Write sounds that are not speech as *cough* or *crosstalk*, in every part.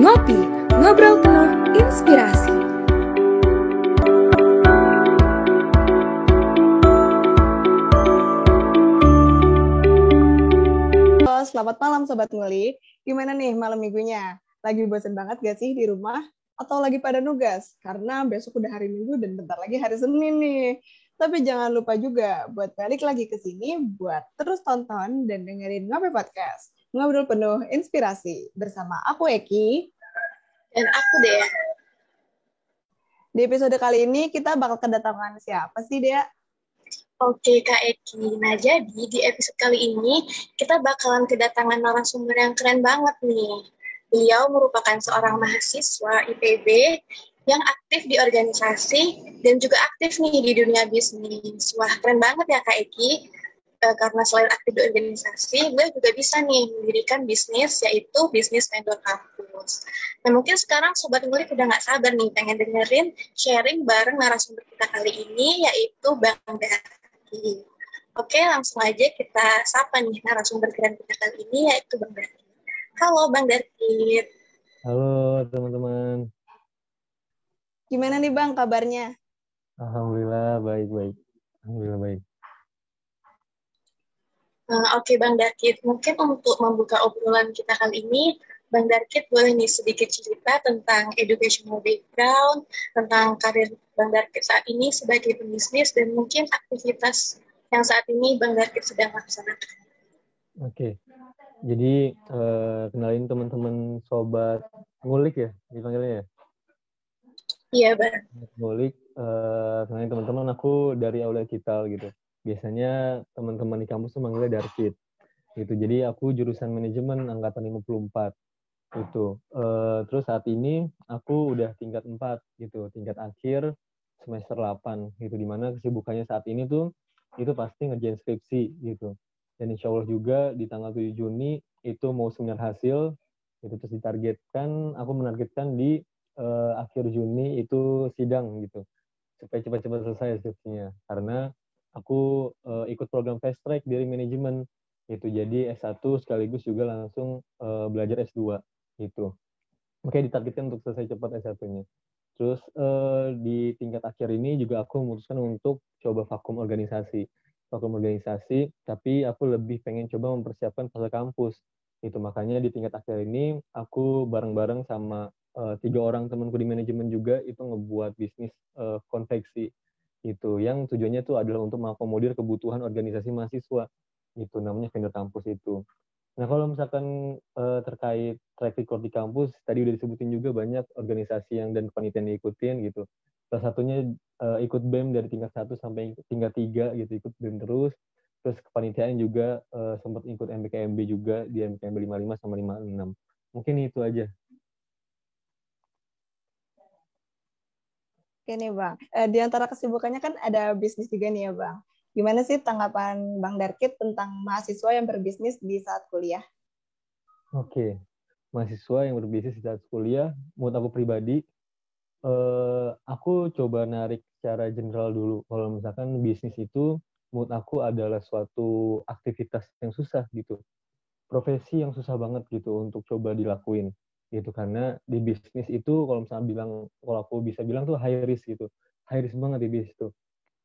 Ngopi, ngobrol penuh inspirasi. Halo, selamat malam Sobat Ngulik. Gimana nih malam minggunya? Lagi bosan banget gak sih di rumah? Atau lagi pada nugas? Karena besok udah hari minggu dan bentar lagi hari Senin nih. Tapi jangan lupa juga buat balik lagi ke sini buat terus tonton dan dengerin Ngopi Podcast. Ngobrol penuh inspirasi bersama aku Eki. Dan aku Dea. Di episode kali ini kita bakal kedatangan siapa sih Dea? Oke Kak Eki, nah jadi di episode kali ini kita bakalan kedatangan narasumber yang keren banget nih. Beliau merupakan seorang mahasiswa IPB yang aktif di organisasi dan juga aktif nih di dunia bisnis. Wah keren banget ya Kak Eki uh, karena selain aktif di organisasi, gue juga bisa nih mendirikan bisnis, yaitu bisnis mentor kampus. Nah mungkin sekarang Sobat Ngulik udah nggak sabar nih pengen dengerin sharing bareng narasumber kita kali ini, yaitu Bang Daki. Oke, langsung aja kita sapa nih narasumber keren kita kali ini, yaitu Bang Daki. Halo Bang Daki. Halo teman-teman. Gimana nih Bang kabarnya? Alhamdulillah baik-baik. Alhamdulillah baik. Uh, Oke okay, Bang Darkit, mungkin untuk membuka obrolan kita kali ini, Bang Darkit boleh nih sedikit cerita tentang educational background, tentang karir Bang Darkit saat ini sebagai pebisnis, dan mungkin aktivitas yang saat ini Bang Darkit sedang laksanakan. Oke, okay. jadi uh, kenalin teman-teman sobat ngulik ya, dipanggilnya ya? Iya, Bang. Ngulik, uh, kenalin teman-teman aku dari Aula Kital gitu biasanya teman-teman di kampus tuh manggilnya Darkit gitu. Jadi aku jurusan manajemen angkatan 54 itu uh, terus saat ini aku udah tingkat 4 gitu. Tingkat akhir semester 8 gitu. Di mana kesibukannya saat ini tuh itu pasti ngerjain skripsi gitu. Dan insya Allah juga di tanggal 7 Juni itu mau seminar hasil itu terus ditargetkan aku menargetkan di uh, akhir Juni itu sidang gitu. Supaya cepat-cepat selesai skripsinya. Karena aku uh, ikut program fast track dari manajemen itu jadi S1 sekaligus juga langsung uh, belajar S2 itu makanya ditargetkan untuk selesai cepat S1-nya terus uh, di tingkat akhir ini juga aku memutuskan untuk coba vakum organisasi. Vakum organisasi tapi aku lebih pengen coba mempersiapkan fase kampus itu makanya di tingkat akhir ini aku bareng-bareng sama uh, tiga orang temanku di manajemen juga itu ngebuat bisnis uh, konveksi itu yang tujuannya itu adalah untuk mengakomodir kebutuhan organisasi mahasiswa. Itu namanya vendor kampus itu. Nah kalau misalkan uh, terkait track record di kampus tadi udah disebutin juga banyak organisasi yang dan panitian diikutin gitu. Salah satunya uh, ikut bem dari tingkat satu sampai tingkat tiga gitu. Ikut bem terus. Terus kepanitiaan juga uh, sempat ikut MBKMB juga di MBKMB 55 sama 56 mungkin itu aja Oke nih Bang, eh, di antara kesibukannya kan ada bisnis juga nih ya Bang. Gimana sih tanggapan Bang Darkit tentang mahasiswa yang berbisnis di saat kuliah? Oke, mahasiswa yang berbisnis di saat kuliah, menurut aku pribadi, eh, aku coba narik secara general dulu. Kalau misalkan bisnis itu, menurut aku adalah suatu aktivitas yang susah gitu. Profesi yang susah banget gitu untuk coba dilakuin gitu. Karena di bisnis itu kalau misalnya bilang kalau aku bisa bilang tuh high risk gitu. High risk banget di bisnis itu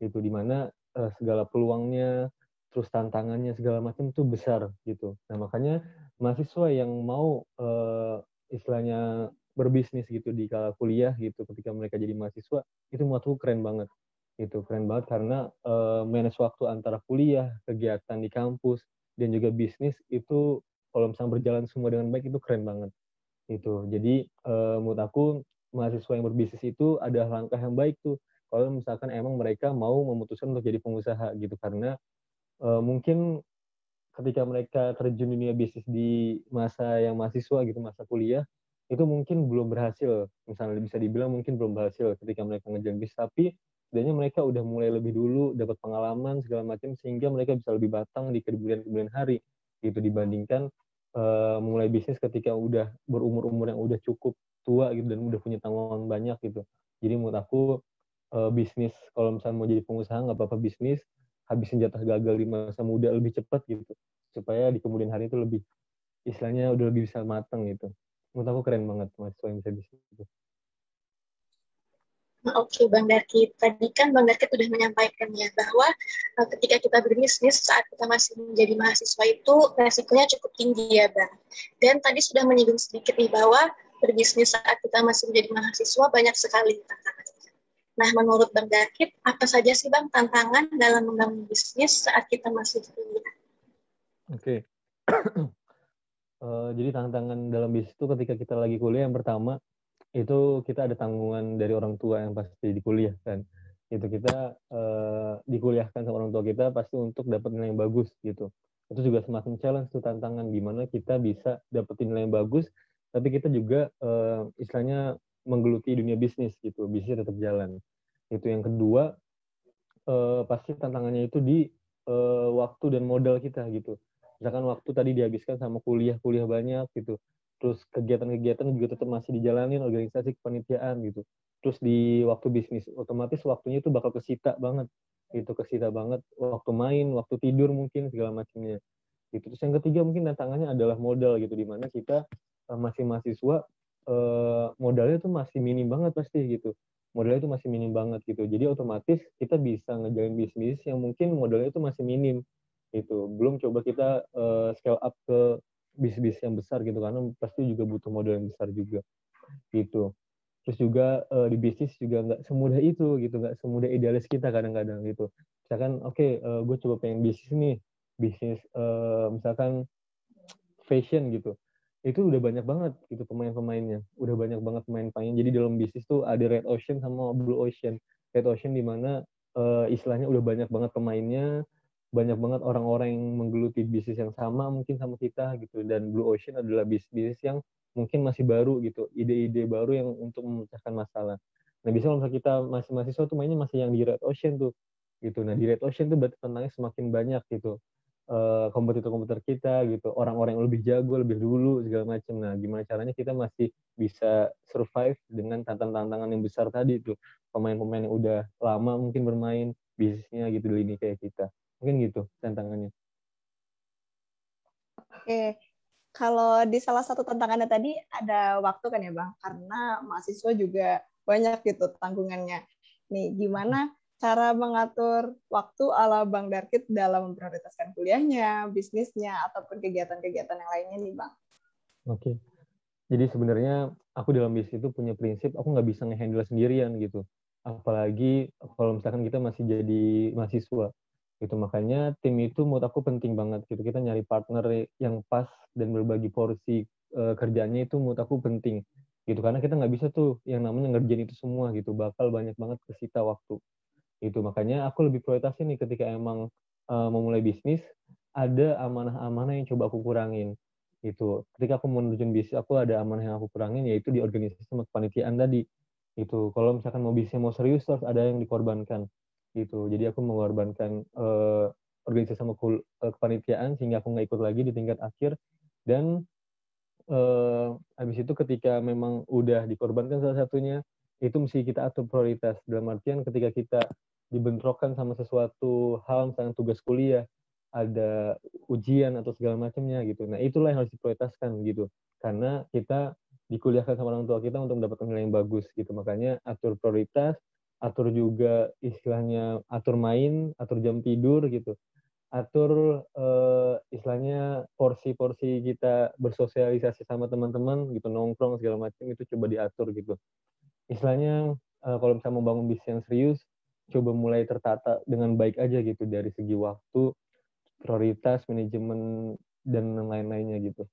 itu di mana uh, segala peluangnya terus tantangannya segala macam tuh besar gitu. Nah makanya mahasiswa yang mau uh, istilahnya berbisnis gitu di kala kuliah gitu ketika mereka jadi mahasiswa itu menurutku keren banget. Itu keren banget karena uh, manage waktu antara kuliah kegiatan di kampus dan juga bisnis itu kalau misalnya berjalan semua dengan baik itu keren banget itu jadi uh, menurut aku mahasiswa yang berbisnis itu ada langkah yang baik tuh. Kalau misalkan emang mereka mau memutuskan untuk jadi pengusaha gitu. Karena uh, mungkin ketika mereka terjun dunia bisnis di masa yang mahasiswa gitu masa kuliah itu mungkin belum berhasil. Misalnya bisa dibilang mungkin belum berhasil ketika mereka ngejalan bisnis tapi setidaknya mereka udah mulai lebih dulu dapat pengalaman segala macam sehingga mereka bisa lebih batang di kemudian-kemudian hari gitu dibandingkan uh, mulai bisnis ketika udah berumur-umur yang udah cukup tua gitu dan udah punya tanggungan banyak gitu. Jadi menurut aku uh, bisnis kalau misalnya mau jadi pengusaha nggak apa-apa bisnis habisin jatah gagal di masa muda lebih cepat gitu supaya di kemudian hari itu lebih istilahnya udah lebih bisa matang gitu. menurut aku keren banget mahasiswa yang bisa bisnis itu. Oke, Bang Darkit. Tadi kan Bang Darkit sudah menyampaikan ya bahwa uh, ketika kita berbisnis saat kita masih menjadi mahasiswa itu resikonya cukup tinggi ya, Bang. Dan tadi sudah menyinggung sedikit nih bahwa berbisnis saat kita masih menjadi mahasiswa banyak sekali tantangan. Nah, menurut Bang Darkit, apa saja sih Bang tantangan dalam membangun bisnis saat kita masih kuliah? Oke. uh, *clears throat* jadi tantangan dalam bisnis itu ketika kita lagi kuliah yang pertama itu kita ada tanggungan dari orang tua yang pasti di itu kita uh, dikuliahkan sama orang tua kita pasti untuk dapat nilai yang bagus gitu. Itu juga semacam challenge tuh tantangan gimana kita bisa dapetin nilai yang bagus tapi kita juga uh, istilahnya menggeluti dunia bisnis gitu. Bisnisnya tetap jalan. Itu yang kedua uh, pasti tantangannya itu di uh, waktu dan modal kita gitu. Misalkan waktu tadi dihabiskan sama kuliah kuliah banyak gitu terus kegiatan-kegiatan juga tetap masih dijalanin organisasi kepanitiaan gitu. Terus di waktu bisnis otomatis waktunya itu bakal kesita banget itu kesita banget. Waktu main waktu tidur mungkin segala macamnya. Gitu. Terus yang ketiga mungkin tantangannya adalah modal gitu di mana kita uh, masih mahasiswa uh, modalnya tuh masih minim banget pasti gitu. Modalnya itu masih minim banget gitu. Jadi otomatis kita bisa ngejalin bisnis yang mungkin modalnya itu masih minim gitu. Belum coba kita uh, scale up ke bis-bis yang besar gitu karena pasti juga butuh modal yang besar juga gitu. Terus juga uh, di bisnis juga nggak semudah itu gitu. Nggak semudah idealis kita kadang-kadang gitu. Misalkan oke okay, uh, eh, gue coba pengen bisnis nih. Bisnis uh, misalkan fashion gitu. Itu udah banyak banget gitu pemain-pemainnya. Udah banyak banget pemain-pemain. Jadi dalam bisnis tuh ada red ocean sama blue ocean. Red ocean di mana uh, istilahnya udah banyak banget pemainnya banyak banget orang-orang yang menggeluti bisnis yang sama mungkin sama kita gitu. Dan Blue Ocean adalah bisnis yang mungkin masih baru gitu. Ide-ide baru yang untuk memecahkan masalah. Nah bisa kalau kita masih mahasiswa tuh mainnya masih yang di Red Ocean tuh gitu. Nah di Red Ocean tuh berarti tentangnya semakin banyak gitu. Uh, komputer-komputer kita gitu. Orang-orang yang lebih jago lebih dulu segala macam nah gimana caranya kita masih bisa survive dengan tantangan-tantangan yang besar tadi tuh. Pemain-pemain yang udah lama mungkin bermain bisnisnya gitu di lini kayak kita Mungkin gitu tantangannya. Oke, kalau di salah satu tantangannya tadi ada waktu kan ya Bang? Karena mahasiswa juga banyak gitu tanggungannya. Nih, gimana cara mengatur waktu ala Bang Darkit dalam memprioritaskan kuliahnya, bisnisnya, ataupun kegiatan-kegiatan yang lainnya nih Bang? Oke. Jadi sebenarnya aku dalam bisnis itu punya prinsip, aku nggak bisa ngehandle sendirian gitu. Apalagi kalau misalkan kita masih jadi mahasiswa gitu makanya tim itu menurut aku penting banget gitu. Kita nyari partner yang pas dan berbagi porsi uh, kerjanya itu menurut aku penting gitu. Karena kita nggak bisa tuh yang namanya ngerjain itu semua gitu. Bakal banyak banget kesita waktu itu makanya aku lebih prioritasin nih ketika emang uh, memulai bisnis ada amanah-amanah yang coba aku kurangin itu ketika aku nerjun bisnis aku ada amanah yang aku kurangin yaitu di organisasi sama kepanitiaan tadi itu kalau misalkan mau bisnis mau serius terus ada yang dikorbankan gitu. Jadi aku mengorbankan uh, organisasi sama kul uh, kepanitiaan sehingga aku nggak ikut lagi di tingkat akhir. Dan uh, habis itu ketika memang udah dikorbankan salah satunya itu mesti kita atur prioritas. Dalam artian ketika kita dibentrokkan sama sesuatu hal misalnya tugas kuliah ada ujian atau segala macamnya gitu. Nah itulah yang harus diprioritaskan gitu. Karena kita dikuliahkan sama orang tua kita untuk mendapatkan nilai yang bagus gitu. Makanya atur prioritas atur juga istilahnya atur main, atur jam tidur gitu. Atur uh, istilahnya porsi-porsi kita bersosialisasi sama teman-teman gitu, nongkrong segala macam itu coba diatur gitu. Istilahnya uh, kalau misalnya membangun bisnis yang serius, coba mulai tertata dengan baik aja gitu dari segi waktu, prioritas, manajemen dan lain-lainnya gitu.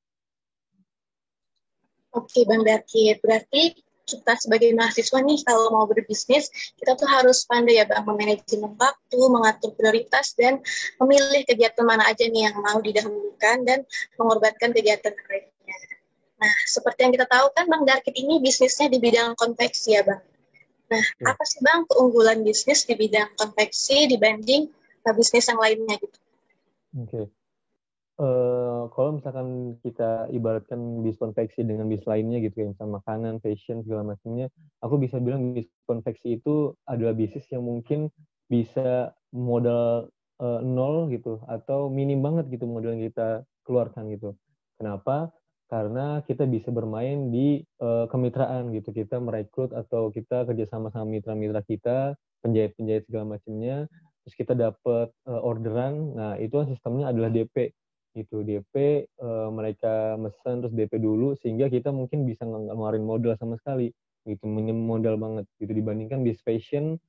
Oke, Bang Dakit. Berarti kita sebagai mahasiswa nih kalau mau berbisnis kita tuh harus pandai ya bang memanajemen waktu, mengatur prioritas dan memilih kegiatan mana aja nih yang mau didahulukan dan mengorbankan kegiatan lainnya. Nah, seperti yang kita tahu kan Bang Darkit ini bisnisnya di bidang konveksi ya Bang. Nah, ya. apa sih Bang keunggulan bisnis di bidang konveksi dibanding bisnis yang lainnya gitu? Oke. Okay uh, kalau misalkan kita ibaratkan bis konveksi dengan bis lainnya gitu ya, misalnya makanan, fashion segala macamnya, aku bisa bilang bis konveksi itu adalah bisnis yang mungkin bisa modal uh, nol gitu atau minim banget gitu modal yang kita keluarkan gitu. Kenapa? karena kita bisa bermain di uh, kemitraan gitu kita merekrut atau kita kerjasama sama mitra-mitra kita penjahit-penjahit segala macamnya terus kita dapat uh, orderan nah itu kan sistemnya adalah DP itu DP uh, mereka mesen terus DP dulu sehingga kita mungkin bisa ngeluarin modal sama sekali gitu modal banget gitu. Dibandingkan bis fashion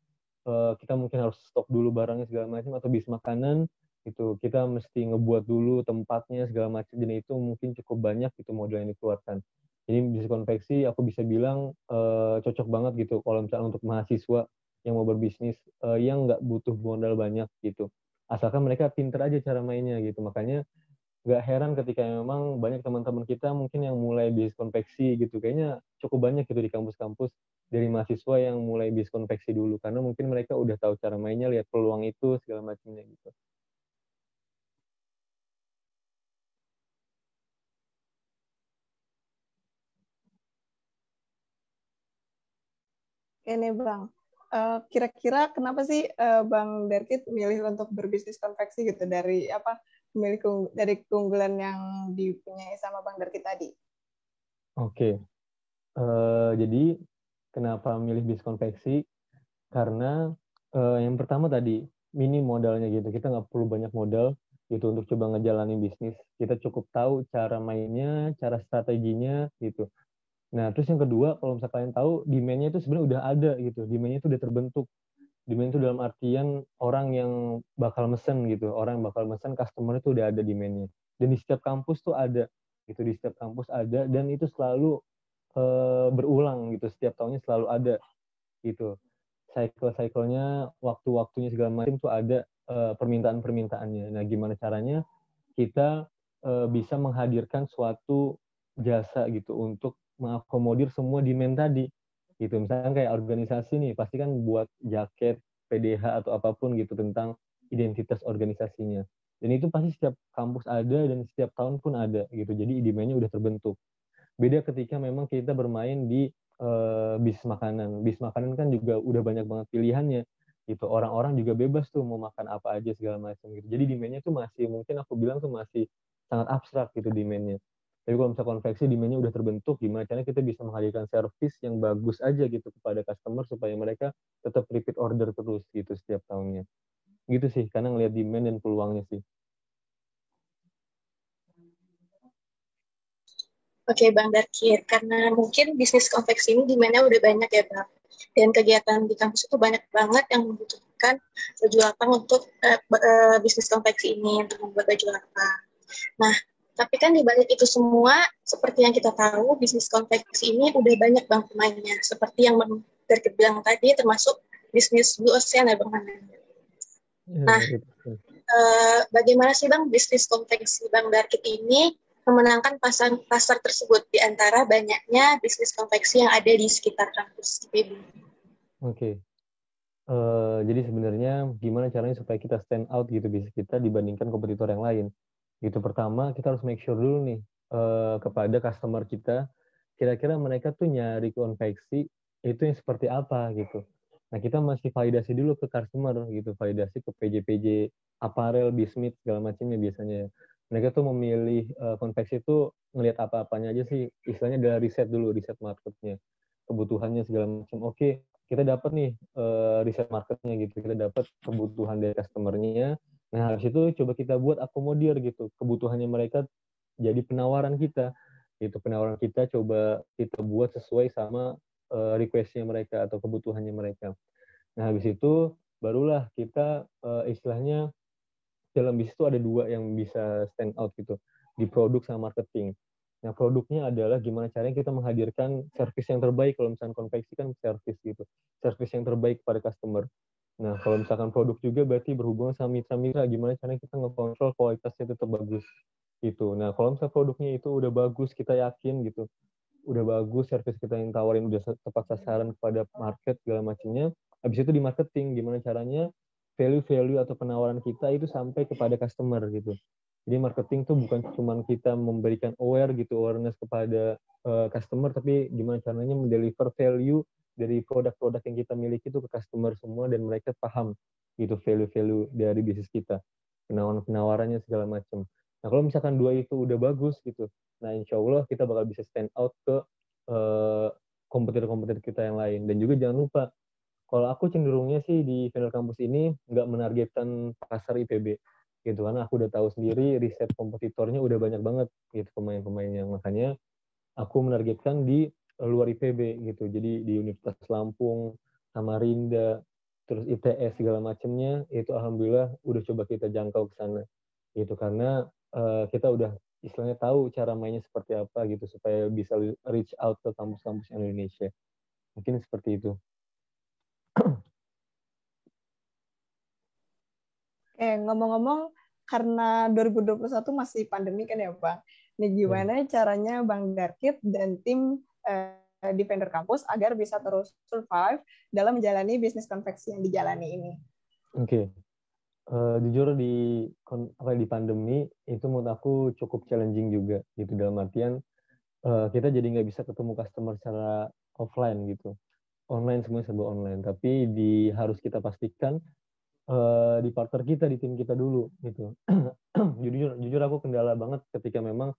uh, kita mungkin harus stok dulu barangnya segala macam atau bis makanan itu kita mesti ngebuat dulu tempatnya segala macam jadi itu mungkin cukup banyak itu modal yang dikeluarkan. Jadi bisa konveksi aku bisa bilang uh, cocok banget gitu kalau misalnya untuk mahasiswa yang mau berbisnis uh, yang nggak butuh modal banyak gitu. Asalkan mereka pinter aja cara mainnya gitu. Makanya nggak heran ketika memang banyak teman-teman kita mungkin yang mulai bisnis konveksi gitu. Kayaknya cukup banyak gitu di kampus-kampus dari mahasiswa yang mulai bisnis konveksi dulu karena mungkin mereka udah tahu cara mainnya lihat peluang itu segala macamnya gitu. Ini Bang, uh, kira-kira kenapa sih uh, Bang Derkit milih untuk berbisnis konveksi gitu? Dari apa memilih dari keunggulan yang dipunyai sama Bang Derkit tadi? Oke, okay. uh, jadi kenapa milih bisnis konveksi? Karena uh, yang pertama tadi mini modalnya gitu, kita nggak perlu banyak modal gitu untuk coba ngejalanin bisnis. Kita cukup tahu cara mainnya, cara strateginya gitu Nah, terus yang kedua, kalau misalnya kalian tahu, demand-nya itu sebenarnya udah ada gitu. Demand-nya itu udah terbentuk. Demand itu dalam artian orang yang bakal mesen gitu. Orang yang bakal mesen, customer itu udah ada demand-nya. Dan di setiap kampus tuh ada. gitu Di setiap kampus ada. Dan itu selalu uh, berulang gitu. Setiap tahunnya selalu ada. gitu. Cycle-cycle-nya, waktu-waktunya segala macam tuh ada uh, permintaan-permintaannya. Nah, gimana caranya kita uh, bisa menghadirkan suatu jasa gitu untuk mengakomodir semua demand tadi gitu. Misalnya kayak organisasi nih pasti kan buat jaket PDH atau apa pun gitu tentang identitas organisasinya. Dan itu pasti setiap kampus ada dan setiap tahun pun ada gitu. Jadi demandnya udah terbentuk. Beda ketika memang kita bermain di uh, bis makanan. Bis makanan kan juga udah banyak banget pilihannya gitu. Orang-orang juga bebas tuh mau makan apa aja segala macam gitu. Jadi demandnya tuh masih mungkin aku bilang tuh masih sangat abstrak gitu demandnya tapi kalau misalnya konveksi demandnya udah terbentuk, gimana caranya kita bisa menghadirkan service yang bagus aja gitu kepada customer supaya mereka tetap repeat order terus gitu setiap tahunnya. Gitu sih, karena ngelihat demand dan peluangnya sih. Oke Bang Darkir, karena mungkin bisnis konveksi ini demandnya udah banyak ya Bang. Dan kegiatan di kampus itu banyak banget yang membutuhkan baju lapang untuk uh, uh, bisnis konveksi ini, untuk membuat baju lapang. Nah, tapi kan dibalik itu semua, seperti yang kita tahu, bisnis konveksi ini udah banyak bang pemainnya. Seperti yang dari bilang tadi, termasuk bisnis Blue Ocean ya bang. Ya, nah, uh, bagaimana sih bang bisnis konveksi bang Darkit ini memenangkan pasar pasar tersebut di antara banyaknya bisnis konveksi yang ada di sekitar kampus IPB? Oke. Okay. Uh, eh, jadi sebenarnya gimana caranya supaya kita stand out gitu bisnis kita dibandingkan kompetitor yang lain? Itu pertama kita harus make sure dulu nih uh, kepada customer kita kira-kira mereka tuh nyari konveksi itu yang seperti apa gitu. Nah kita masih validasi dulu ke customer gitu, validasi ke PJ-PJ apparel, bismith segala macamnya biasanya. Mereka tuh memilih uh, konveksi itu ngelihat apa-apanya aja sih, istilahnya adalah riset dulu, riset marketnya, kebutuhannya segala macam. Oke, kita dapat nih uh, riset marketnya gitu, kita dapat kebutuhan dari customernya, Nah, habis itu coba kita buat akomodir gitu kebutuhannya mereka jadi penawaran kita. Itu penawaran kita coba kita buat sesuai sama uh, requestnya mereka atau kebutuhannya mereka. Nah, habis itu barulah kita uh, istilahnya dalam bisnis itu ada dua yang bisa stand out gitu di produk sama marketing. Nah, produknya adalah gimana caranya kita menghadirkan service yang terbaik kalau misalnya konveksi kan service gitu. Service yang terbaik pada customer. Nah, kalau misalkan produk juga berarti berhubungan sama mitra-mitra, gimana caranya kita ngekontrol kualitasnya tetap bagus gitu. Nah, kalau misalnya produknya itu udah bagus, kita yakin gitu, udah bagus, service kita yang tawarin udah tepat sasaran kepada market segala macamnya. Habis itu di marketing, gimana caranya value-value atau penawaran kita itu sampai kepada customer gitu. Jadi marketing tuh bukan cuma kita memberikan aware gitu, awareness kepada uh, customer, tapi gimana caranya mendeliver value dari produk-produk yang kita miliki itu ke customer semua dan mereka paham gitu value-value dari bisnis kita. Penawaran penawarannya segala macam. Nah kalau misalkan dua itu udah bagus gitu, nah insya Allah kita bakal bisa stand out ke uh, kompetitor-kompetitor kita yang lain. Dan juga jangan lupa, kalau aku cenderungnya sih di final kampus ini nggak menargetkan pasar IPB gitu karena aku udah tahu sendiri riset kompetitornya udah banyak banget gitu pemain-pemain yang makanya aku menargetkan di luar IPB gitu. Jadi di Universitas Lampung Samarinda terus ITS segala macamnya itu alhamdulillah udah coba kita jangkau ke sana. Gitu karena uh, kita udah istilahnya tahu cara mainnya seperti apa gitu supaya bisa reach out ke kampus-kampus Indonesia. Mungkin seperti itu. *clears throat* Eh, ngomong-ngomong, karena 2021 masih pandemi kan ya, Bang. Nih gimana caranya Bang Darkit dan tim eh, Defender Kampus agar bisa terus survive dalam menjalani bisnis konveksi yang dijalani ini? Oke. Okay. Uh, eh, jujur di apa di pandemi itu menurut aku cukup challenging juga gitu dalam artian uh, kita jadi nggak bisa ketemu customer secara offline gitu online semuanya serba online tapi di harus kita pastikan uh, di partner kita di tim kita dulu gitu *clears throat* jujur jujur aku kendala banget ketika memang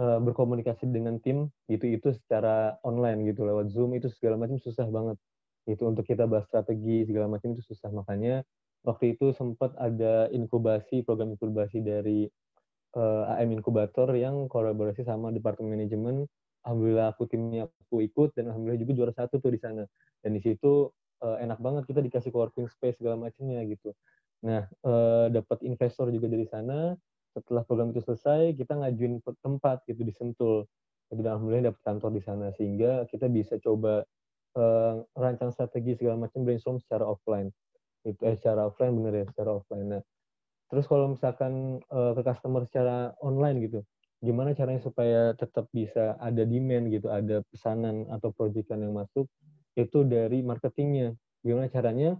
uh, berkomunikasi dengan tim gitu itu secara online gitu lewat zoom itu segala macam susah banget itu untuk kita bahas strategi segala macam itu susah makanya waktu itu sempat ada inkubasi program inkubasi dari uh, eh, AM Inkubator yang kolaborasi sama departemen manajemen alhamdulillah aku timnya aku ikut dan alhamdulillah juga juara satu tuh di sana dan di situ uh, enak banget kita dikasih co-working space segala macamnya gitu. Nah, uh, dapat investor juga dari sana. Setelah program itu selesai, kita ngajuin tempat gitu di Sentul. Alhamdulillah dapat kantor di sana sehingga kita bisa coba uh, rancang strategi segala macam brainstorm secara offline. Itu eh secara offline bener ya, secara offline. Nah, terus kalau misalkan uh, ke customer secara online gitu, gimana caranya supaya tetap bisa ada demand gitu, ada pesanan atau proyekan yang masuk itu dari marketingnya. Gimana caranya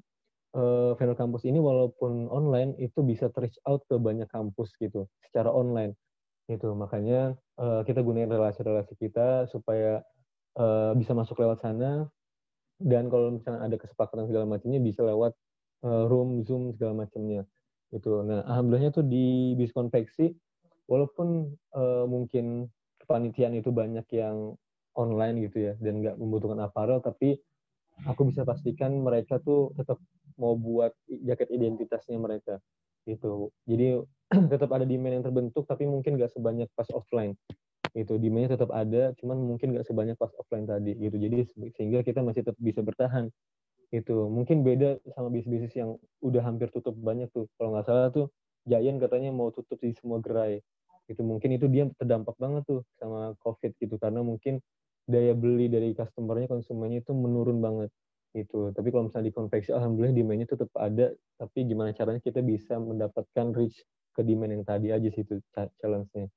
uh, Venue Campus ini walaupun online itu bisa reach out ke banyak kampus gitu secara online. Itu makanya uh, kita gunain relasi-relasi kita supaya uh, bisa masuk lewat sana dan kalau misalnya ada kesepakatan segala macamnya bisa lewat uh, room, zoom segala macamnya. Itu. Nah, alhamdulillahnya tuh di bis konveksi walaupun uh, mungkin kepanitiaan itu banyak yang online gitu ya dan nggak membutuhkan apparel tapi aku bisa pastikan mereka tuh tetap mau buat jaket identitasnya mereka gitu. Jadi *clears throat* tetap ada demand yang terbentuk tapi mungkin nggak sebanyak pas offline itu demandnya tetap ada cuman mungkin nggak sebanyak pas offline tadi gitu. Jadi sehingga kita masih tetap bisa bertahan itu mungkin beda sama bisnis-bisnis yang udah hampir tutup banyak tuh. Kalau nggak salah tuh Giant katanya mau tutup di semua gerai itu mungkin itu dia terdampak banget tuh sama covid gitu. Karena mungkin daya beli dari customernya konsumennya itu menurun banget itu tapi kalau misalnya di konveksi alhamdulillah demandnya tetap ada. Tapi gimana caranya kita bisa mendapatkan reach ke demand yang tadi aja sih itu challenge-nya.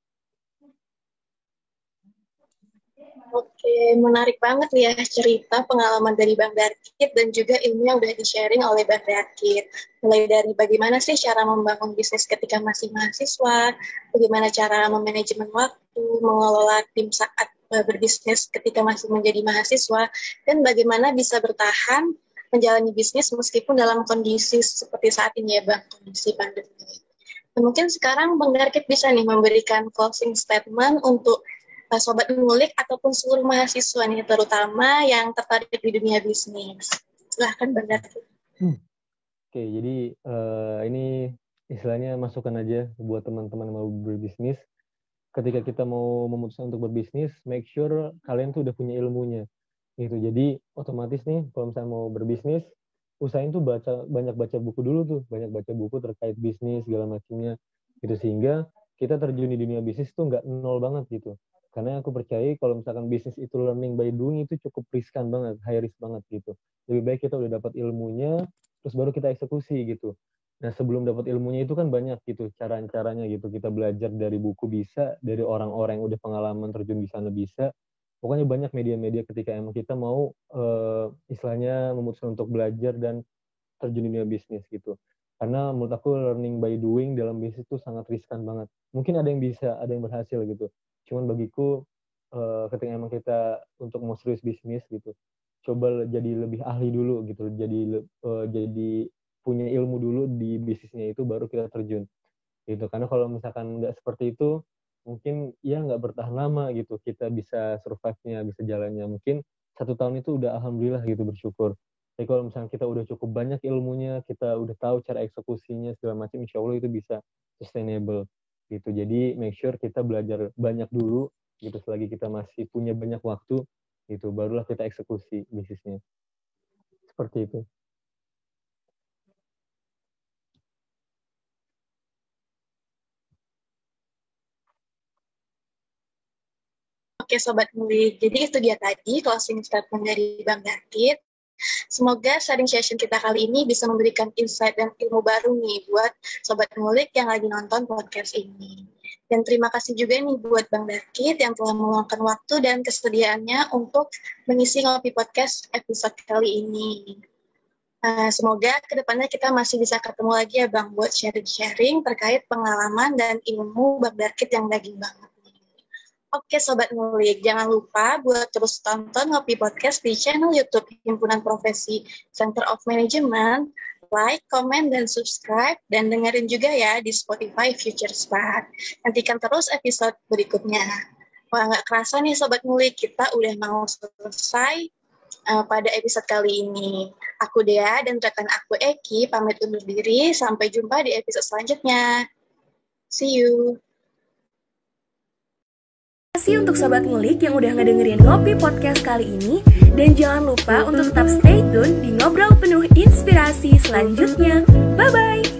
Oke, menarik banget ya cerita pengalaman dari Bang Darkit dan juga ilmu yang udah di-sharing oleh Bang Darkit. Mulai dari bagaimana sih cara membangun bisnis ketika masih mahasiswa, bagaimana cara memanajemen waktu, mengelola tim saat berbisnis ketika masih menjadi mahasiswa dan bagaimana bisa bertahan menjalani bisnis meskipun dalam kondisi seperti saat ini ya Bang, kondisi pandemi. Mungkin sekarang Bang Darkit bisa nih memberikan closing statement untuk uh, sobat ngulik ataupun seluruh mahasiswa nih terutama yang tertarik di dunia bisnis. Silahkan Bang Darkit. Hmm. Oke, jadi uh, ini istilahnya masukan aja buat teman-teman yang mau berbisnis ketika kita mau memutuskan untuk berbisnis, make sure kalian tuh udah punya ilmunya. Gitu. Jadi otomatis nih kalau misalnya mau berbisnis, usahain tuh baca banyak baca buku dulu tuh, banyak baca buku terkait bisnis segala macamnya. Gitu sehingga kita terjun di dunia bisnis tuh nggak nol banget gitu. Karena aku percaya kalau misalkan bisnis itu learning by doing itu cukup riskan banget, high risk banget gitu. Lebih baik kita udah dapat ilmunya, terus baru kita eksekusi gitu. Nah sebelum dapat ilmunya itu kan banyak gitu cara-caranya gitu kita belajar dari buku bisa, dari orang-orang yang udah pengalaman terjun di sana bisa. Pokoknya banyak media-media ketika emang kita mau uh, istilahnya memutuskan untuk belajar dan terjun di dunia bisnis gitu. Karena menurut aku learning by doing dalam bisnis itu sangat riskan banget. Mungkin ada yang bisa, ada yang berhasil gitu. Cuman bagiku uh, ketika emang kita untuk mau serius bisnis gitu, coba jadi lebih ahli dulu gitu, jadi uh, jadi punya ilmu dulu di bisnisnya itu baru kita terjun. Gitu karena kalau misalkan nggak seperti itu mungkin ya nggak bertahan lama gitu. Kita bisa survive-nya bisa jalannya. Mungkin satu tahun itu udah alhamdulillah gitu bersyukur. Tapi kalau misalnya kita udah cukup banyak ilmunya kita udah tahu cara eksekusinya segala macam insya Allah itu bisa sustainable gitu. Jadi make sure kita belajar banyak dulu gitu selagi kita masih punya banyak waktu gitu barulah kita eksekusi bisnisnya. Seperti itu Oke Sobat Mulik, jadi itu dia tadi closing statement dari Bang David. Semoga sharing session kita kali ini bisa memberikan insight dan ilmu baru nih buat Sobat Mulik yang lagi nonton podcast ini. Dan terima kasih juga nih buat Bang Dakit yang telah meluangkan waktu dan kesediaannya untuk mengisi Ngopi Podcast episode kali ini. Uh, semoga ke depannya kita masih bisa ketemu lagi ya Bang buat sharing-sharing terkait pengalaman dan ilmu Bang Dakit yang daging banget. Oke Sobat Ngulik, jangan lupa buat terus tonton Ngopi Podcast di channel YouTube Himpunan Profesi Center of Management, like, comment, dan subscribe, dan dengerin juga ya di Spotify Future Spark. Nantikan terus episode berikutnya. Wah, nggak kerasa nih Sobat Ngulik, kita udah mau selesai uh, pada episode kali ini. Aku Dea dan rekan aku Eki pamit undur diri. Sampai jumpa di episode selanjutnya. See you kasih untuk Sobat Ngulik yang udah ngedengerin Ngopi Podcast kali ini. Dan jangan lupa untuk tetap stay tune di Ngobrol Penuh Inspirasi selanjutnya. Bye-bye!